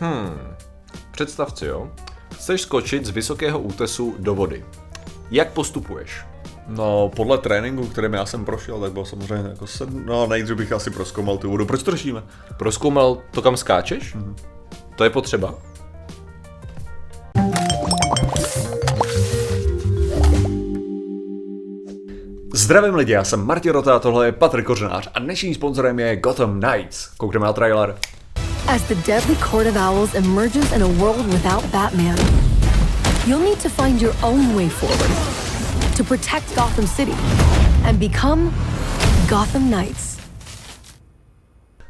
Hmm. Představ si, jo. Chceš skočit z vysokého útesu do vody. Jak postupuješ? No, podle tréninku, kterým já jsem prošel, tak bylo samozřejmě jako sedm, no nejdřív bych asi proskoumal tu vodu. Proč to řešíme? Proskoumal to, kam skáčeš? Mm-hmm. To je potřeba. Zdravím lidi, já jsem Martin Rota, tohle je Patrik Kořenář a dnešním sponzorem je Gotham Knights. Koukneme na trailer. As the deadly court of owls emerges in a world without Batman, you'll need to find your own way forward to protect Gotham City and become Gotham Knights.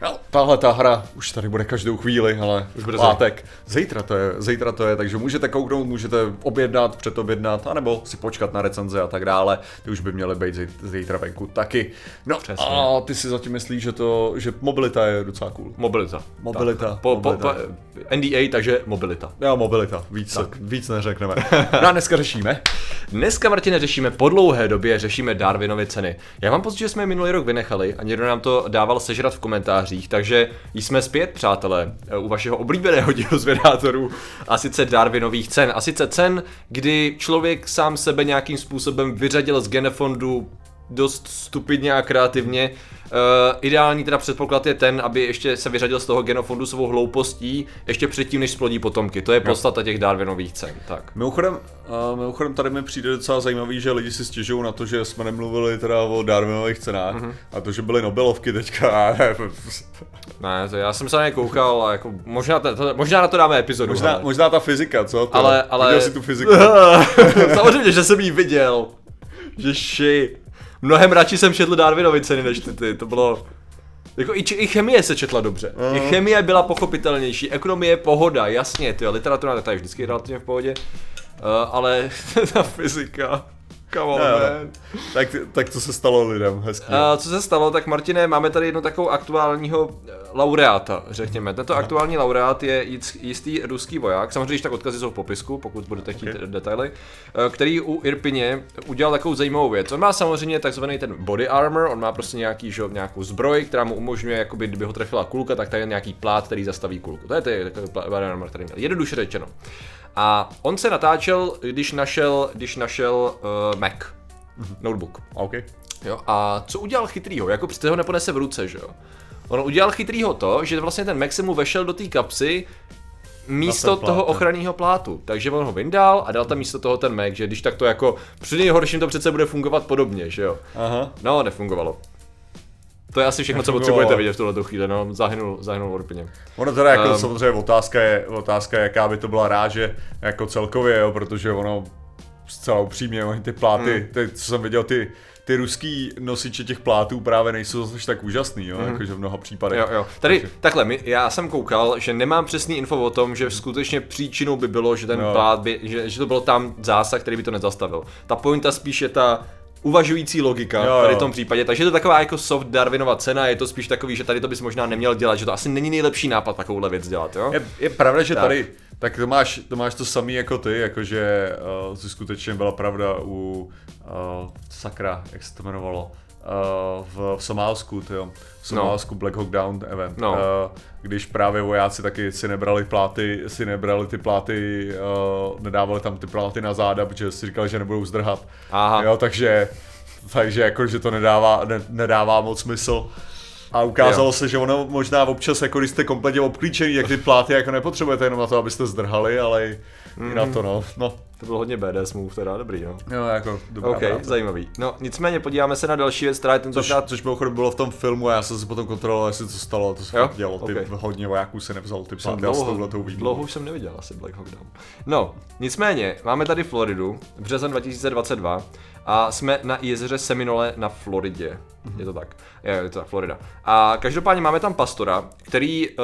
No, tahle ta hra už tady bude každou chvíli, ale už bude pátek. Zítra to je, zítra to je, takže můžete kouknout, můžete objednat, předobjednat, anebo si počkat na recenze a tak dále. Ty už by měly být zítra venku taky. No Přesně. a ty si zatím myslíš, že to, že mobilita je docela cool. Mobilita. Mobilita. Tak. Po, mobilita. Po, po, NDA, takže mobilita. Jo, mobilita. Víc, tak. víc neřekneme. No a dneska řešíme. Dneska, Martine, řešíme po dlouhé době, řešíme Darwinovy ceny. Já mám pocit, že jsme minulý rok vynechali a někdo nám to dával sežrat v komentářích, takže jsme zpět, přátelé, u vašeho oblíbeného dílu zvědátorů a sice Darwinových cen. A sice cen, kdy člověk sám sebe nějakým způsobem vyřadil z genofondu dost stupidně a kreativně Uh, ideální teda předpoklad je ten, aby ještě se vyřadil z toho genofondu svou hloupostí ještě předtím, než splodí potomky. To je podstata těch Darwinových cen. Tak. Mimochodem, uh, mimochodem tady mi přijde docela zajímavý, že lidi si stěžují na to, že jsme nemluvili teda o Darwinových cenách mm-hmm. a to, že byly Nobelovky teďka. ne, to já jsem se na ně koukal a jako možná, to, to, možná na to dáme epizodu. Možná, možná ta fyzika, co? To, ale, ale... Viděl jsi tu fyziku? Samozřejmě, že jsem ji viděl. Že shit mnohem radši jsem četl Darwinovy ceny než ty, ty. to bylo... Jako i, i chemie se četla dobře. Uh. I chemie byla pochopitelnější, ekonomie pohoda, jasně, ty literatura ta je vždycky relativně v pohodě. Uh, ale ta fyzika, Come on, man. Tak, tak co se stalo lidem hezky? Uh, co se stalo, tak Martine, máme tady jednu takovou aktuálního eh, laureáta, řekněme. Tento Aha. aktuální laureát je jistý ruský voják, samozřejmě, když tak odkazy jsou v popisku, pokud budete chtít okay. detaily, eh, který u Irpině udělal takovou zajímavou věc. On má samozřejmě takzvaný ten body armor, on má prostě nějaký, že, nějakou zbroj, která mu umožňuje, jakoby, kdyby ho trefila kulka, tak tady je nějaký plát, který zastaví kulku. To je takový body armor, který měl. Jednoduše řečeno. A on se natáčel, když našel, když našel uh, Mac, mm-hmm. notebook. Okay. Jo, a co udělal chytrýho? Jako přece ho neponese v ruce, že jo? On udělal chytrýho to, že vlastně ten Mac se mu vešel do té kapsy místo plát, toho ochranného plátu. Takže on ho vyndal a dal tam místo toho ten Mac, že když tak to jako při nejhorším to přece bude fungovat podobně, že jo? Aha. No, nefungovalo. To je asi všechno, co potřebujete vidět v tuhle chvíli, no, zahynul, zahynul Orpině. Ono teda jako um, samozřejmě otázka je, otázka je, jaká by to byla ráže jako celkově, jo, protože ono zcela upřímně, oni ty pláty, hmm. ty, co jsem viděl, ty, ty ruský nosiče těch plátů právě nejsou zase tak úžasný, jo, mm. jakože v mnoha případech. Jo, jo. Tady, Takže... takhle, my, já jsem koukal, že nemám přesný info o tom, že skutečně příčinou by bylo, že ten jo. plát by, že, že to byl tam zásah, který by to nezastavil. Ta pointa spíš je ta, uvažující logika jo, jo. tady v tom případě. Takže je to taková jako soft Darwinova cena, je to spíš takový, že tady to bys možná neměl dělat, že to asi není nejlepší nápad takovouhle věc dělat, jo? Je, je pravda, že tak. tady, tak to máš, to máš to samý jako ty, jakože uh, skutečně byla pravda u uh, sakra, jak se to jmenovalo, v, v Somálsku, tyjo. v Somálsku no. Black Hawk Down event, no. uh, když právě vojáci taky si nebrali pláty, si nebrali ty pláty, uh, nedávali tam ty pláty na záda, protože si říkali, že nebudou zdrhat. Aha. Jo, takže, takže jako, že to nedává, ne, nedává moc smysl. A ukázalo jo. se, že ono možná občas, jako když jste kompletně obklíčený, jak ty pláty jako nepotřebujete jenom na to, abyste zdrhali, ale mm. i na to, no. no. To byl hodně BDS move, teda dobrý, no. Jo, jako dobrá Ok, práce. zajímavý. No, nicméně podíváme se na další věc, která je tentokrát... Což, což bylo v tom filmu a já jsem si potom kontroloval, jestli co stalo, to se dělo. Ty okay. hodně vojáků se nevzal ty pláty dlouho, s touhletou Dlouho už jsem neviděl asi Black Hawk Down. No, nicméně, máme tady Floridu, březen 2022 a jsme na jezeře Seminole na Floridě. Mm-hmm. Je to tak. Je, je to tak, Florida. A každopádně máme tam pastora, který uh,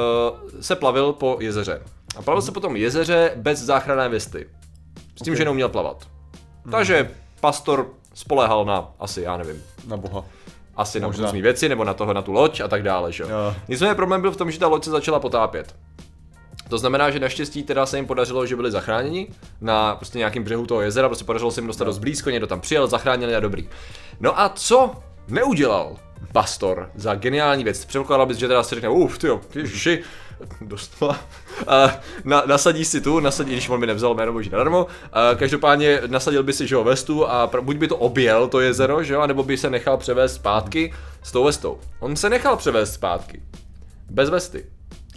se plavil po jezeře. A plavil se po tom jezeře bez záchranné vesty. S tím, okay. že neuměl plavat. Mm-hmm. Takže pastor spolehal na, asi, já nevím. Na boha. Asi Možná. na různé věci, nebo na toho, na tu loď a tak dále, že jo. Nicméně problém byl v tom, že ta loď se začala potápět. To znamená, že naštěstí teda se jim podařilo, že byli zachráněni na prostě nějakým břehu toho jezera, prostě podařilo se jim dostat no. dost blízko, někdo tam přijel, zachránili a dobrý. No a co neudělal pastor za geniální věc? Předpokládal bys, že teda si řekne, uf, ty ježiši, dostala, Uh, na, nasadí si tu, nasadí, když on by nevzal jméno boží nadarmo, uh, každopádně nasadil by si, že jo, vestu a pr- buď by to objel, to jezero, že jo, anebo by se nechal převést zpátky s tou vestou. On se nechal převést zpátky. Bez vesty.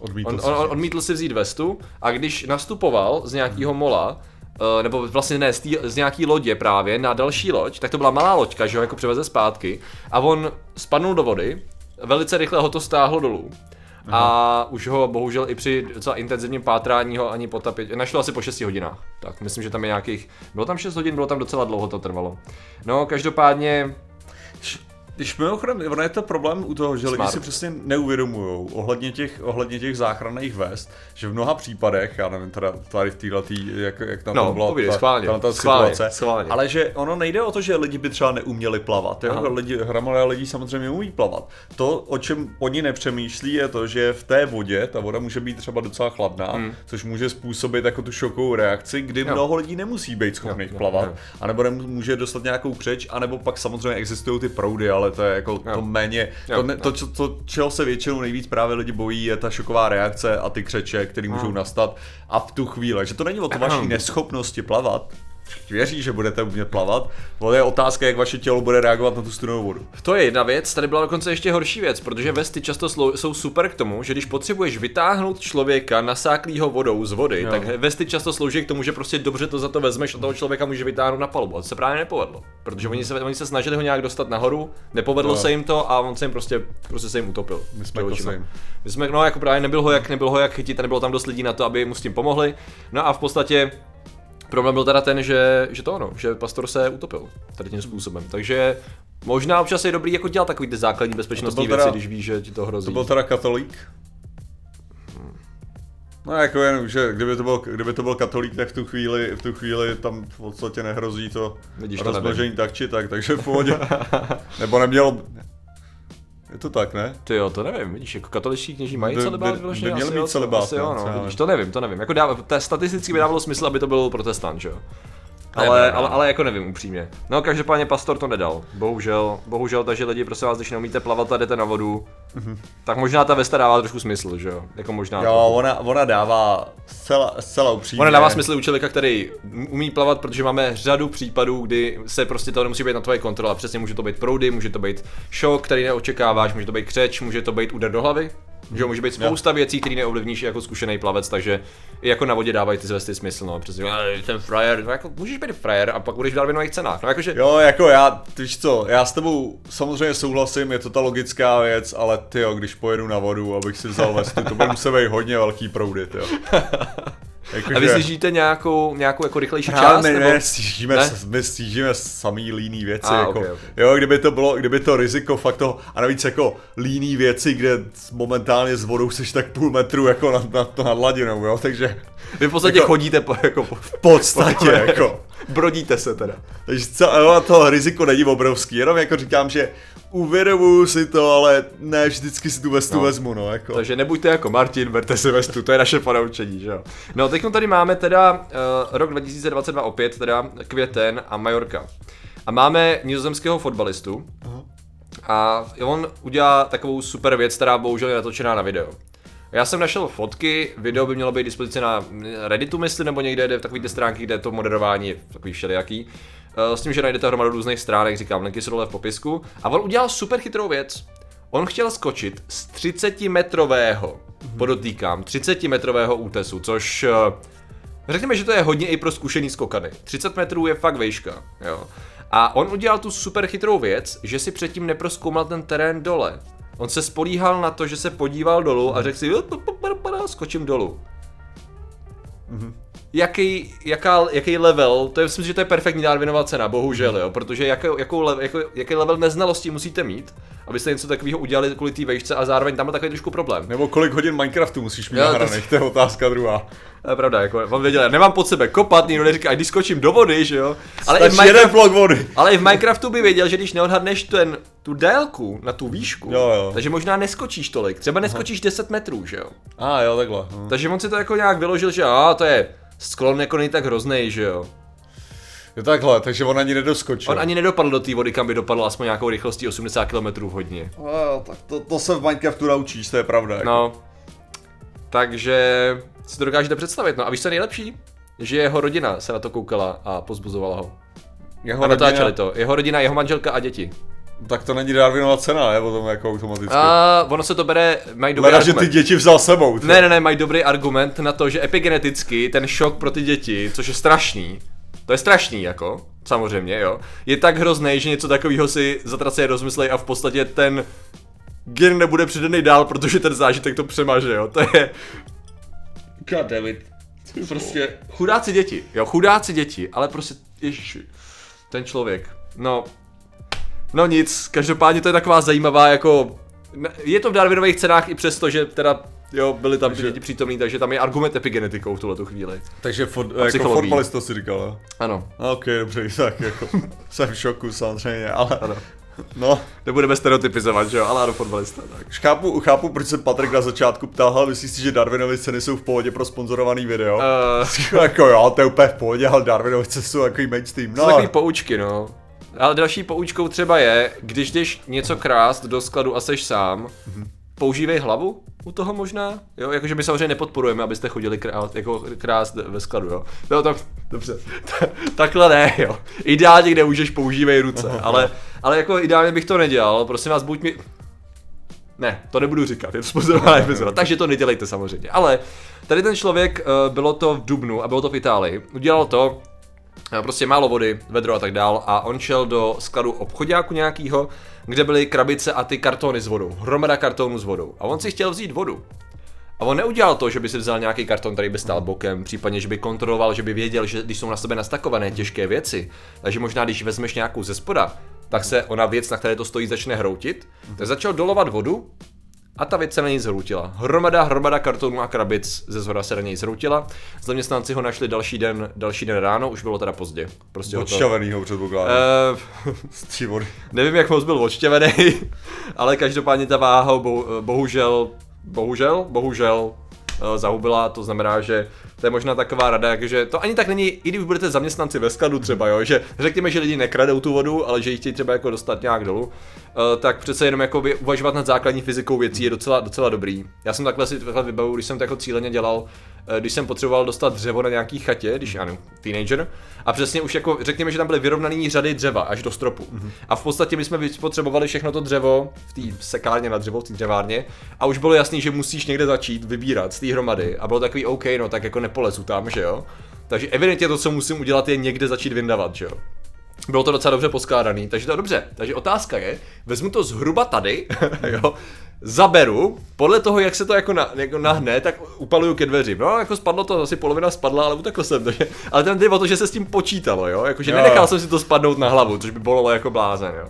Odmítl On, on, on odmítl si vzít vestu a když nastupoval z nějakého mola, eh, nebo vlastně ne, z, tý, z nějaký lodě právě na další loď, tak to byla malá loďka, že ho jako převeze zpátky a on spadnul do vody, velice rychle ho to stáhlo dolů. A už ho bohužel i při docela intenzivním pátrání ho ani potapit, našlo asi po 6 hodinách. Tak myslím, že tam je nějakých, bylo tam 6 hodin, bylo tam docela dlouho to trvalo. No, každopádně, Když mimochodem, ono je to problém u toho, že lidi Smart. si přesně neuvědomují ohledně těch, ohledně těch záchranných vest, že v mnoha případech, já nevím teda tady v této, jak, jak tam No, to byla povídej, ta, schválně, ta, ta schválně, situace, schválně. ale že ono nejde o to, že lidi by třeba neuměli plavat, jo? Aha. lidi, hromadé lidí samozřejmě umí plavat. To, o čem oni nepřemýšlí, je to, že v té vodě, ta voda může být třeba docela chladná, hmm. což může způsobit jako tu šokovou reakci, kdy Jo. mnoho lidí nemusí být schopných Jo, jo, plavat, jo. anebo může dostat nějakou křeč, anebo pak samozřejmě existují ty proudy, ale to je jako to méně, Jo, to, ne, jo. to, čo- to, čeho se většinou nejvíc právě lidi bojí, je ta šoková reakce a ty křeče, které můžou nastat a v tu chvíli, že to není o to vaší neschopnosti plavat, věří, že budete umět plavat, ale je otázka, jak vaše tělo bude reagovat na tu studenou vodu. To je jedna věc, tady byla dokonce ještě horší věc, protože vesty často slou- jsou super k tomu, že když potřebuješ vytáhnout člověka nasáklýho vodou z vody, Jo. tak vesty často slouží k tomu, že prostě dobře to za to vezmeš a toho člověka může vytáhnout na palubu. A to se právě nepovedlo, protože oni se, oni se snažili ho nějak dostat nahoru, nepovedlo Jo. se jim to a on se jim prostě, prostě se jim utopil. My jsme. My jsme, no jako právě nebylo ho jak, nebylo ho jak chytit a nebylo tam dost lidí na to, aby mu s tím pomohli. No a v podstatě Problém byl teda ten, že, že to ono, že pastor se utopil tady tím způsobem. Takže možná občas je dobrý jako dělat takový ty základní bezpečnostní věci, teda- když víš, že ti to hrozí. To byl teda katolík? No jako jen, že kdyby to, byl, kdyby to byl katolík, tak v tu chvíli, v tu chvíli tam v podstatě nehrozí to Vidíš, to rozmnožení tak či tak, takže v pohodě. Nebo nemělo... Je to tak, ne? Ty jo, to nevím, vidíš, jako katoličtí kněží mají By- celibát by- vyloženě? by měli mít celibát, asi jo, no, vidíš, to nevím, to nevím. Jako dá, to statisticky by dávalo smysl, aby to byl protestant, že jo? Ale, ne, ne. ale, ale jako nevím upřímně. No každopádně pastor to nedal. Bohužel, bohužel, takže lidi, prosím vás, když neumíte plavat a jdete na vodu, tak možná ta vesta dává trošku smysl, že jo? Jako možná. Jo, trochu. ona, ona dává zcela, zcela upřímně. Ona dává smysl u člověka, který umí plavat, protože máme řadu případů, kdy se prostě to nemusí být na tvoje kontrola. Přesně může to být proudy, může to být šok, který neočekáváš, může to být křeč, může to být úder do hlavy. Že může být spousta věcí, které neovlivníš jako zkušený plavec, takže i jako na vodě dávají ty zvesty smysl, no, přesně, "Ale ten frajer, no, jako můžeš být frajer a pak budeš v darwinových cenách, no jakože, Jo, jako já, ty víš co, já s tebou samozřejmě souhlasím, je to ta logická věc, ale ty jo, když pojedu na vodu, abych si vzal vestu, to bude muset být hodně velký proudy, ty jo. Jako, a vy si žijete nějakou, nějakou jako rychlejší část, Právě nebo? ne, stížíme, Ne? my stížíme samý líný věci, A, jako, ok, ok. jo, kdyby to bylo, kdyby to riziko fakt toho, a navíc jako líný věci, kde momentálně s vodou seš tak půl metru jako nad, nad, nad hladinou, jo, takže Vy v podstatě Jako- chodíte po, jako po, v podstatě, jako, brodíte se teda. takže co, jo, to riziko není obrovský, jenom jako říkám, že uvědomuju si to, ale ne vždycky si tu vestu No. vezmu, no, jako. Takže nebuďte jako Martin, berte si vestu, to je naše ponaučení, že jo. No, teď tady máme teda uh, rok 2022 opět, teda květen a Majorka. A máme nizozemského fotbalistu a on udělá takovou super věc, která bohužel je natočená na video. Já jsem našel fotky, video by mělo být dispozici na Redditu, myslím, nebo někde, kde v takových stránky, kde je to moderování je takový všelijaký. Eh, S tím, že najdete hromadu různých stránek, říkám, linky jsou dole v popisku. A on udělal super chytrou věc. On chtěl skočit z 30 metrového, podotýkám, 30 metrového útesu, což eh, Řekněme, že to je hodně i pro zkušený skokany. 30 metrů je fakt výška, jo. A on udělal tu super chytrou věc, že si předtím neproskoumal ten terén dole. On se spolíhal na to, že se podíval dolů a řekl si, "Jo, pa, pa, pa, pa, pa, skočím dolů. Jaký, jaká, jaký level, to je, myslím, že to je perfektní Darwinova cena, bohužel, jo, protože jakou, jakou level, jako, jaký level neznalosti musíte mít, abyste něco takového udělali kvůli té vejšce a zároveň tam je takový trošku problém. Nebo kolik hodin Minecraftu musíš mít Jo, to nahraných, to je otázka druhá. To je pravda, jako on věděl, já nemám pod sebe kopat, nikdo neříká, a když skočím do vody, že jo. Ale i, v Stačí jeden Minecraft, blok vody. ale i v Minecraftu by věděl, že když neodhadneš ten, tu délku na tu výšku, Jo, jo. takže možná neskočíš tolik, třeba neskočíš 10 metrů, že jo. A ah, jo, takhle. Hm. Takže on si to jako nějak vyložil, že a to je sklon jako není tak hrozný, že jo. Jo takhle, takže on ani nedoskočil. On ani nedopadl do té vody, kam by dopadl aspoň nějakou rychlostí 80 km hodně. No, jo, tak to, to se v Minecraftu naučíš, to je pravda. Jako. No, takže si to dokážete představit. No a víš, co je nejlepší? Že jeho rodina se na to koukala a pozbuzovala ho. Jeho A natáčeli to. Jeho rodina, jeho manželka a děti. Tak to není Darwinova cena, je potom jako automaticky. A ono se to bere, mají dobrý Leda, že ty argument. děti vzal sebou. ty. Ne, ne, ne, mají dobrý argument na to, že epigeneticky ten šok pro ty děti, což je strašný, to je strašný jako, samozřejmě, jo, je tak hrozný, že něco takového si zatraceně rozmyslej a v podstatě ten gen nebude předaný dál, protože ten zážitek to přemaže, jo, to je... God damn it. Prostě chudáci děti, jo, chudáci děti, ale prostě, ježiši, ten člověk, no, no nic, každopádně to je taková zajímavá jako, je to v Darwinových cenách i přesto, že teda Jo, byli tam ty Takže- děti přítomný, takže tam je argument epigenetikou v tuhle chvíli. Takže fot, jako fotbalista si říkal, jo? Ano, Ok, dobře, tak jako jsem v šoku samozřejmě, ale ano. no, Nebudeme stereotypizovat, že jo, ale ano, fotbalista, tak. chápu, chápu, proč se Patrik na začátku ptal, ale myslíš si, že Darwinovy ceny jsou v pohodě pro sponzorovaný video? Uh, jako jo, to je úplně v pohodě, ale Darwinovy ceny jsou jako mainstream. to jsou takový poučky, no. Ale další poučkou třeba je, když jdeš něco krást do skladu a seš sám, používej hlavu u toho možná, jo, jakože my samozřejmě nepodporujeme, abyste chodili krást, jako krást ve skladu, jo. No tak, dobře, takhle ne, jo. Ideálně, kde můžeš, používej ruce, ale, ale jako ideálně bych to nedělal, prosím vás, buď mi, ne, to nebudu říkat, je to epizoda, takže to nedělejte samozřejmě. Ale tady ten člověk, eh, bylo to v Dubnu a bylo to v Itálii, udělal to, prostě málo vody, vedro a tak dál a on šel do skladu obchodáku nějakýho, kde byly krabice a ty kartony s vodou, hromada kartonů s vodou. A on si chtěl vzít vodu. A on neudělal to, že by si vzal nějaký karton, který by stál bokem, případně, že by kontroloval, že by věděl, že když jsou na sebe nastakované těžké věci, takže možná když vezmeš nějakou ze spoda, tak se ona věc, na které to stojí, začne hroutit, tak začal dolovat vodu a ta věc se na něj zhroutila. Hromada, hromada kartonů a krabic ze zhora se na něj zhroutila. Zaměstnanci ho našli další den, další den ráno, už bylo teda pozdě. Prostě ho to... Odšťavenýho předpokládám. Eh, vody. Nevím, jak moc byl odštěvený, ale každopádně ta váha ho bo, bohužel, bohužel, bohužel eh, zahubila, to znamená, že to je možná taková rada, že to ani tak není, i když budete zaměstnanci ve skladu třeba, jo, že řekněme, že lidi nekradou tu vodu, ale že ji chtějí třeba jako dostat nějak dolů, eh, tak přece jenom jako uvažovat nad základní fyzikou věcí je docela, docela dobrý. Já jsem takhle si takhle vybavu, když jsem to jako cíleně dělal, když jsem potřeboval dostat dřevo na nějaký chatě, když ano, teenager, a přesně už jako řekněme, že tam byly vyrovnané řady dřeva až do stropu. Mm-hmm. A v podstatě my jsme potřebovali všechno to dřevo v té sekárně na dřevo, v té dřevárně, a už bylo jasný, že musíš někde začít vybírat z té hromady. A bylo takový OK, no tak jako nepolezu tam, že jo. Takže evidentně to, co musím udělat, je někde začít vyndavat, že jo. Bylo to docela dobře poskládaný, takže to je dobře. Takže otázka je, vezmu to zhruba tady, jo, zaberu, podle toho, jak se to jako, na, jako nahne, tak upaluju ke dveřím. No, jako spadlo to, asi polovina spadla, ale utekl jsem, takže, ale ten jde o to, že se s tím počítalo, jo, jakože nenechal jsem si to spadnout na hlavu, což by bolelo jako blázen, jo.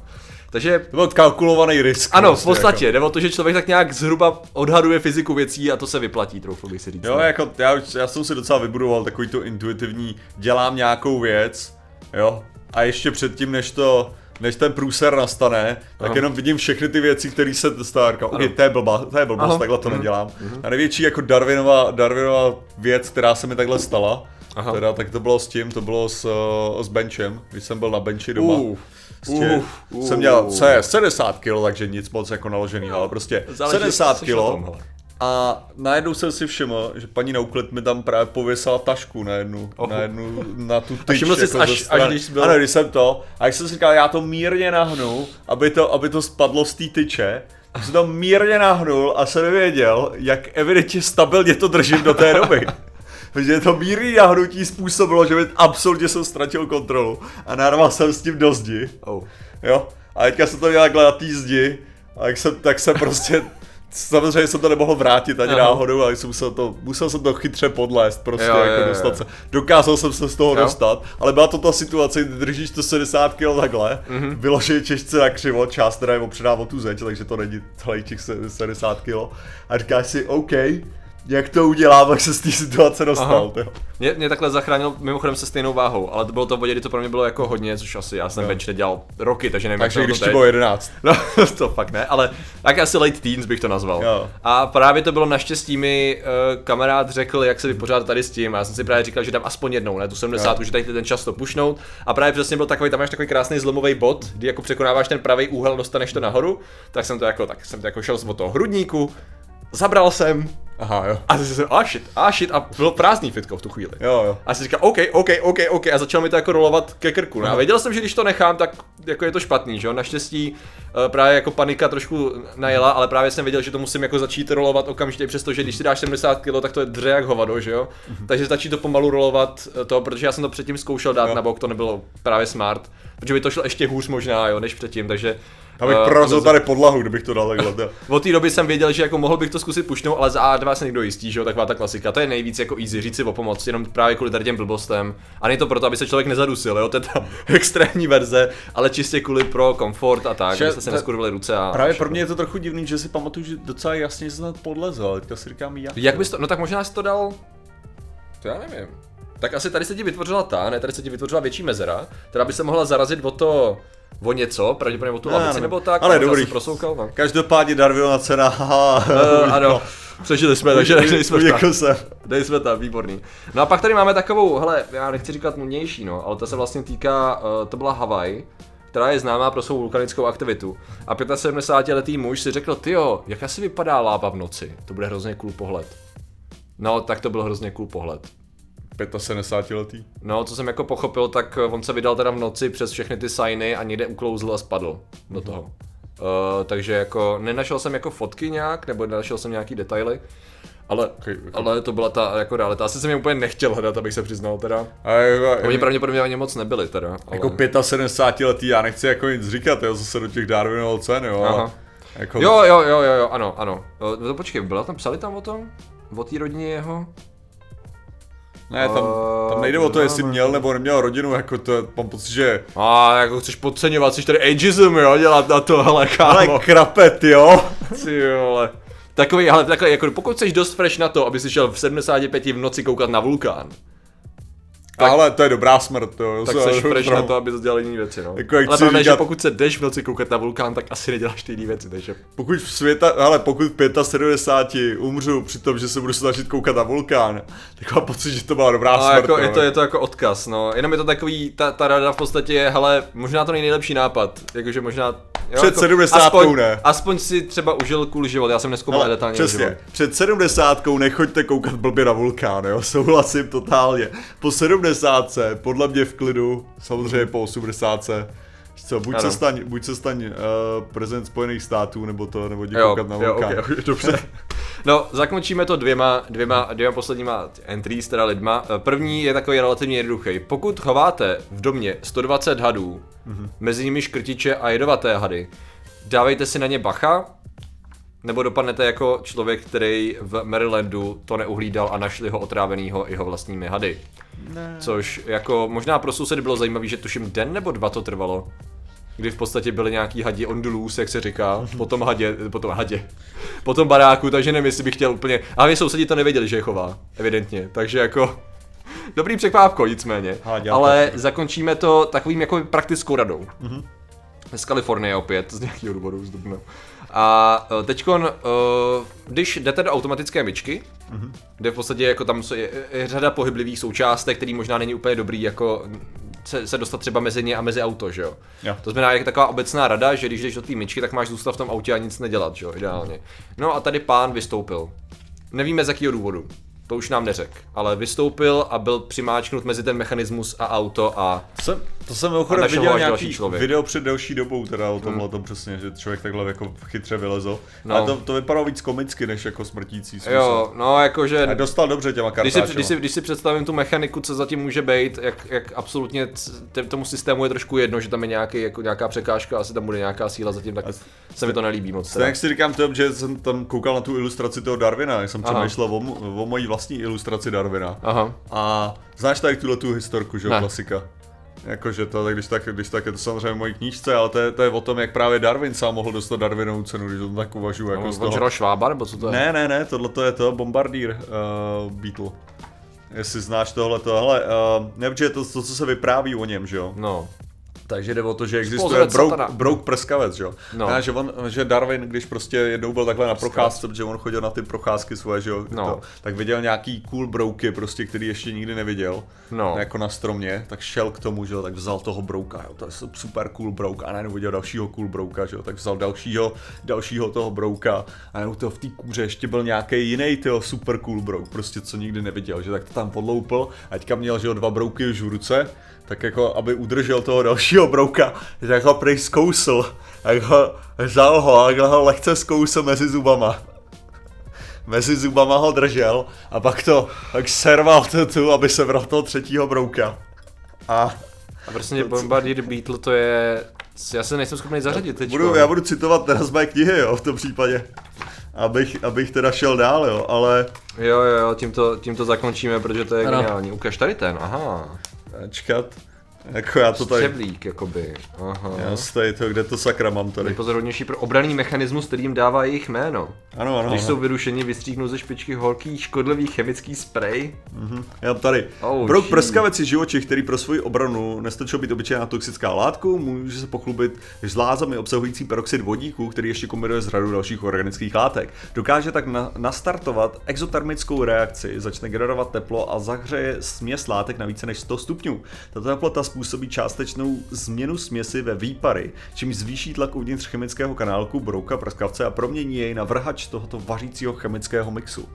Takže To byl kalkulovaný risk. ano, v prostě, podstatě, jde o to, že člověk tak nějak zhruba odhaduje fyziku věcí a to se vyplatí, troufl bych si říct. Jo, no. jako já, už- já jsem si docela vybudoval takový to intuitivní, dělám nějakou věc, jo, a ještě předtím, než to, než ten průser nastane, tak Aha. jenom vidím všechny ty věci, které se Ano. okay, to je blbá, to je blbost, Aha. takhle to Mhm. nedělám. A největší jako Darwinova, Darwinova věc, která se mi takhle stala, Aha. teda tak to bylo s tím, to bylo s, uh, s benchem, když jsem byl na benchi doma. Uh, Prostě uh, jsem měl, co je, 70 kg, takže nic moc jako naložený, ale prostě Záleží, 70 co seš na kg. A najednou jsem si všiml, že paní na úklid mi tam právě pověsala tašku na jednu, Oho. na jednu, na tu tyč. všiml jsi jako až- až když jsi byl- Ano, když jsem to. A jak jsem si říkal, já to mírně nahnu, aby to, aby to spadlo z té tyče. Jsem to mírně nahnul a jsem nevěděl, jak evidentně stabilně to držím do té doby. Protože to mírný nahnutí způsobilo, že mi absolutně jsem ztratil kontrolu a narval jsem s tím do zdi. Oh. Jo, a teďka jsem to měl takhle na té zdi, a jak jsem, tak jsem prostě, samozřejmě jsem to nemohl vrátit ani Aha. náhodou, ale jsem musel, to, musel jsem to chytře podlézt, prostě Jo, jako jo, dostat se. Dokázal jsem se z toho Jo. dostat, ale byla to ta situace, kdy držíš to 70 kg takhle, Mhm. mm-hmm. vyloženě těžce na křivo, část teda je opředá o tu zeď, takže to není celých těch se- 70 kg. A říkáš si, OK, jak to udělám, jak se z té situace dostal. Mě, mě takhle zachránil mimochodem se stejnou váhou, ale to bylo to v kdy to pro mě bylo jako hodně, což asi já jsem Jo. bench nedělal roky, takže nevím, jak Takže to když ti bylo 11. No, to fakt ne, ale tak asi late teens bych to nazval. Jo. A právě to bylo naštěstí mi uh, kamarád řekl, jak se vypořádat tady s tím. A já jsem si právě říkal, že dám aspoň jednou, ne tu 70, Jo. že tady ten čas to pušnout. A právě přesně byl takový, tam máš takový krásný zlomový bod, kdy jako překonáváš ten pravý úhel, dostaneš to nahoru. Tak jsem to jako, tak jsem to jako šel od toho hrudníku, zabral jsem Aha, jo. A si jsem, a shit, a shit, a bylo prázdný fitko v tu chvíli. Jo, jo. A si říkal, OK, OK, OK, OK, a začal mi to jako rolovat ke krku. No. A věděl jsem, že když to nechám, tak jako je to špatný, že jo. Naštěstí eh, právě jako panika trošku najela, ale právě jsem věděl, že to musím jako začít rolovat okamžitě, přestože když si dáš 70 kg, tak to je dře jak hovado, že jo. Takže stačí to pomalu rolovat eh, to, protože já jsem to předtím zkoušel dát Jo. na bok, to nebylo právě smart, protože by to šlo ještě hůř možná, jo, než předtím, takže Abych eh, prorazil to- tady podlahu, kdybych to dal takhle. od té doby jsem věděl, že jako mohl bych to zkusit pušnout, ale za A2 se někdo jistí, že jo, taková ta klasika. To je nejvíc jako easy, říct si o pomoc, jenom právě kvůli tady těm blbostem. A není to proto, aby se člověk nezadusil, jo, to je ta extrémní verze, ale čistě kvůli pro komfort a tak, Že jste se neskurvili ruce a Právě pro mě je to trochu divný, že si pamatuju, že docela jasně jsem tam podlezl, ale teďka si říkám jak. Jak bys to, no tak možná jsi to dal, to já nevím. Tak asi tady se ti vytvořila ta, ne, tady se ti vytvořila větší mezera, která by se mohla zarazit o to, o něco, pravděpodobně o tu Ne, lavici nevím. nebo tak, Ale dobrý. prosoukal, no. Každopádně Darwinova cena, haha. Uh, ano, přežili jsme, takže nejsme Jako jsem. Dej jsme tam, výborný. No a pak tady máme takovou, hele, já nechci říkat nudnější, no, ale to se vlastně týká, uh, to byla Havaj, která je známá pro svou vulkanickou aktivitu. A 75-letý muž si řekl, tyjo, jak asi vypadá láva v noci, to bude hrozně cool pohled. No, tak to byl hrozně cool pohled. 75 letý. No, co jsem jako pochopil, tak eh, on se vydal teda v noci přes všechny ty signy a někde uklouzl a spadl do toho. Uh, takže jako nenašel jsem jako fotky nějak, nebo nenašel jsem nějaký detaily, ale, Okay, jako, ale to byla ta jako realita. Asi jsem je úplně nechtěl hledat, abych se přiznal teda. a jako, Oni pravděpodobně ani moc nebyli teda. Ale... jako 75 letý, já nechci jako nic říkat, jo, zase do těch Darwinovho cen, jo. Aha. Jako, Jo, jo, jo, jo, jo, ano, ano. O, to počkej, byla tam, psali tam o tom? O té rodině jeho? Ne, tam, tam nejde o to, jestli měl nebo neměl rodinu, jako to, mám pocit, že A jako chceš podceňovat, chceš tady ageism, jo, dělat na to, hele, kámo. ale krapet, jo. Ty vole. Takový, ale takhle, jako pokud jsi dost fresh na to, aby si šel v 75 v noci koukat na vulkán, Tak, ale to je dobrá smrt, jo. tak se- fresh na to, aby dělal jiné věci, no. Jako jak ale pravda je, že říkat- pokud se jdeš v noci koukat na vulkán, tak asi neděláš ty jiné věci, takže... Pokud v světa, ale pokud v 75 umřu při tom, že se budu snažit koukat na vulkán, tak mám pocit, že to byla dobrá A smrt. jako, jo. je, to, je to jako odkaz, no. Jenom je to takový, ta, ta rada v podstatě je, hele, možná to není nejlepší nápad. Jakože možná... Jo, Před jako, 70 aspoň, ne. aspoň si třeba užil cool život, já jsem neskoumal detailně přesně, život. před 70 nechoďte koukat blbě na vulkán, jo, souhlasím totálně. Po 70 podle mě v klidu, samozřejmě po 80 víš co, buď Ano. se staň, buď se staň uh, prezident Spojených států, nebo to, nebo jdi koukat na jo, okay, okay, dobře. No, zakončíme to dvěma, dvěma, dvěma posledníma entries, teda lidma. Eh, První je takový relativně jednoduchý. Pokud chováte v domě 120 hadů, mm-hmm. mezi nimi škrtiče a jedovaté hady, dávejte si na ně bacha, nebo dopadnete jako člověk, který v Marylandu to neuhlídal a našli ho otrávenýho jeho vlastními hady. Ne. Což jako možná pro sousedy bylo zajímavé, že tuším den nebo dva to trvalo. Kdy v podstatě byly nějaký hadi on the loose, jak se říká, po tom hadě, po tom hadě, po tom baráku, takže nevím, jestli bych chtěl úplně, a my sousedi to nevěděli, že je chová, evidentně, takže jako, dobrý překvápko nicméně, Háďáte. ale zakončíme to takovým jako praktickou radou. Z Kalifornie opět, z nějakého důvodu, z Dubna. A eh, teďkon, eh, když jdete do automatické myčky, kde v podstatě jako tam je, je řada pohyblivých součástek, který možná není úplně dobrý jako se, se dostat třeba mezi ně a mezi auto, že jo. Jo. To znamená, je taková obecná rada, že když jdeš do té myčky, tak máš zůstat v tom autě a nic nedělat, že jo, ideálně. No a tady pán vystoupil. Nevíme z jakého důvodu. To už nám neřek, ale vystoupil a byl přimáčknut mezi ten mechanismus a auto a Jsem, to jsem A mimochodem viděl nějaký člověk. video před delší dobou, teda o tomhle tom přesně, že člověk takhle jako chytře vylezl. No. Ale to, to vypadalo víc komicky, než jako smrtící smysl. jo, no jakože... A dostal dobře těma Když si, kartáčema. když, si, když si představím tu mechaniku, co zatím může být, jak, jak absolutně t- tomu systému je trošku jedno, že tam je nějaký, jako nějaká překážka, asi tam bude nějaká síla zatím, tak se mi to nelíbí moc. Tak jak si říkám to, že jsem tam koukal na tu ilustraci toho Darwina, jak jsem přemýšlel o, o mojí vlastní ilustraci Darwina. Aha. A znáš tady tuhle tu historku, že jo, klasika? Jakože to, tak když tak, když tak je to samozřejmě v mojí knížce, ale to je, to je o tom, jak právě Darwin sám mohl dostat Darwinovu cenu, když to tak uvažuji. Jako No, z on toho. švába, nebo co to je? Ne, ne, ne, tohle to je to, Bombardier uh, Beetle. Jestli znáš tohle to, hele, uh, ne, protože to, to, co se vypráví o něm, že jo? No. Takže jde o to, že existuje brouk, satana. brouk prskavec, že jo. No. No. že, on, že Darwin, když prostě jednou byl takhle na procházce, protože on chodil na ty procházky svoje, že jo, No. to, tak viděl nějaký cool brouky, prostě, který ještě nikdy neviděl, No. jako na stromě, tak šel k tomu, že jo, tak vzal toho brouka, jo, to je super cool brouk, a najednou viděl dalšího cool brouka, že jo, tak vzal dalšího, dalšího toho brouka, a najednou toho v té kůře ještě byl nějaký jiný toho super cool brouk, prostě co nikdy neviděl, že tak to tam podloupil, a teďka měl, že jo, dva brouky už v ruce, tak jako, aby udržel toho dalšího brouka, tak ho prej zkousl, tak ho vzal ho a ho lehce zkousl mezi zubama. Mezi zubama ho držel a pak to, tak serval to tu, aby se bral toho třetího brouka. A A prostě Bombardier Beetle to je... Já se nejsem schopný zařadit teď. budu, já budu citovat teda z mé knihy, jo, v tom případě. Abych, abych teda šel dál, jo, ale Jo, jo, jo, tím to, tím to zakončíme, protože to je Ano. geniální. Ukaž tady ten, aha. etiqueta. Jako já to tady, Střevlík, jakoby. Aha. já tady to, kde to sakra mám tady. Nejpozorodnější pro obraný mechanismus, který jim dává jejich jméno. Ano, ano, Když ano. jsou vyrušeni, vystříhnou ze špičky horký škodlivý chemický sprej. Já mám tady. Oh, Brouk jeez. prskavec je živočich, který pro svoji obranu nestačil být obyčejná toxická látka, může se pochlubit žlázami obsahující peroxid vodíku, který ještě kombinuje s řadou dalších organických látek. Dokáže tak na- nastartovat exotermickou reakci, začne generovat teplo a zahřeje směs látek na více než 100 stupňů. Tato teplota způsobí částečnou změnu směsi ve výpary, čímž zvýší tlak uvnitř chemického kanálku brouka prskavce a promění jej na vrhač tohoto vařícího chemického mixu.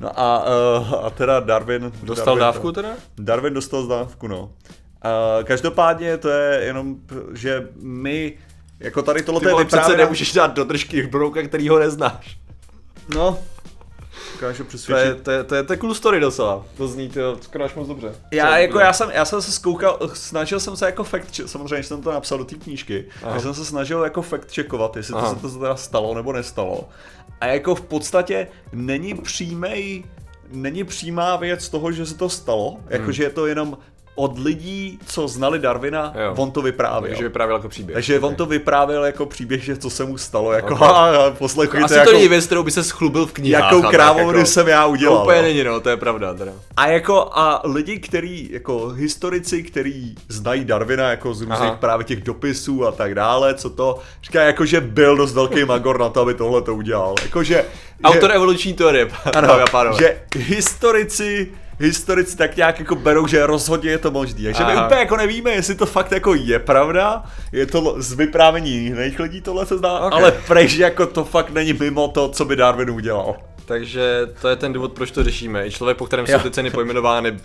No a, uh, a teda Darwin... Dostal Darwin, dávku teda? Darwin dostal dávku, no. Uh, každopádně to je jenom, že my, jako tady tohle Ty je vole, přece vyprávěná... nemůžeš dát do držky brouka, který ho neznáš. No, dokážu To přesvědčit. je, to je, to je, to je cool story docela. To zní to skoro až moc dobře. Já, jako, já, jsem, já jsem se zkoukal, snažil jsem se jako fact, che- samozřejmě jsem to napsal do té knížky, Aha. jsem se snažil jako fact checkovat, jestli to Aha. se to teda stalo nebo nestalo. A jako v podstatě není přímej, není přímá věc toho, že se to stalo, jakože je to jenom od lidí, co znali Darwina, Jo. on to vyprávěl. Takže vyprávěl jako příběh. Takže on to vyprávěl jako příběh, že co se mu stalo, jako Okay. okay. poslechujte, Asi jako, to není věc, kterou by se schlubil v knihách. jakou a tak krávovnu jako, jsem já To udělal. úplně jo. není, no, to je pravda teda. A jako a lidi, který, jako historici, který znají Darwina jako z různých Aha. právě těch dopisů a tak dále, co to, říká jako, že byl dost velký magor na to, aby tohle to udělal. Jako, že, Autor že, evoluční teorie, ano, a že historici historici tak nějak jako berou, že rozhodně je to možný. Takže my úplně jako nevíme, jestli to fakt jako je pravda, je to z vyprávění jiných lidí tohle se zdá, Ok. ale prej, že jako to fakt není mimo to, co by Darwin udělal. Takže to je ten důvod, proč to řešíme. I člověk, po kterém Jo. jsou ty ceny pojmenovány,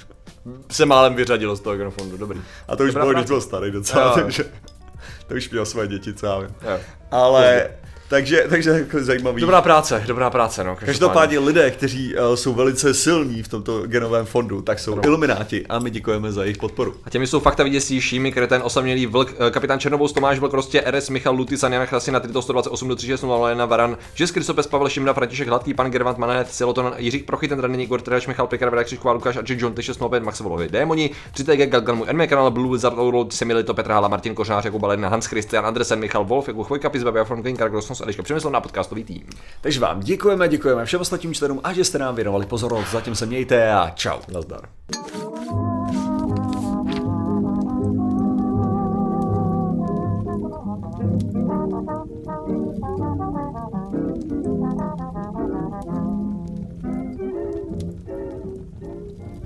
se málem vyřadilo z toho genofondu. Dobrý. A to už Dobrá bylo, když práce. byl starý docela, Jo. takže to už měl své děti, co já vím. Jo. Ale, takže, takže jako zajímavý. Dobrá práce, dobrá práce, no. Každopádně lidé, kteří uh, jsou velice silní v tomto genovém fondu, tak jsou ilumináti a my děkujeme za jejich podporu. A těmi jsou fakta viděsí Šími, Kreten, Osamělý Vlk, eh, kapitán Černovou, Tomáš Vlk, Rostě, RS, Michal Lutis, Jana Chrasina, Trito 128 do 36 Lena Varan, Žes Krysopes, Pavel Šimda, František Hladký, Pan Gervant, Manet, Siloton, Jiří Prochy, ten Raný, Igor Trhač, Michal Pekar, Vedák Křišková, Lukáš, Adžik, John, T6, Nobel, Max Volovi, Démoni, 3TG, Galgalmu, NM kanál, Blue, Zardouro, Semilito, Petra Hala, Martin Kořář, Jakub Balena, Hans Christian, Andresen, Michal Wolf, Jakub Chvojka, Pizba, Biafron, Klinka, Grosnos, Eliška Přemysl na podcastový tým. Takže vám děkujeme, děkujeme všem ostatním členům a že jste nám věnovali pozornost. Zatím se mějte a čau. Nazdar.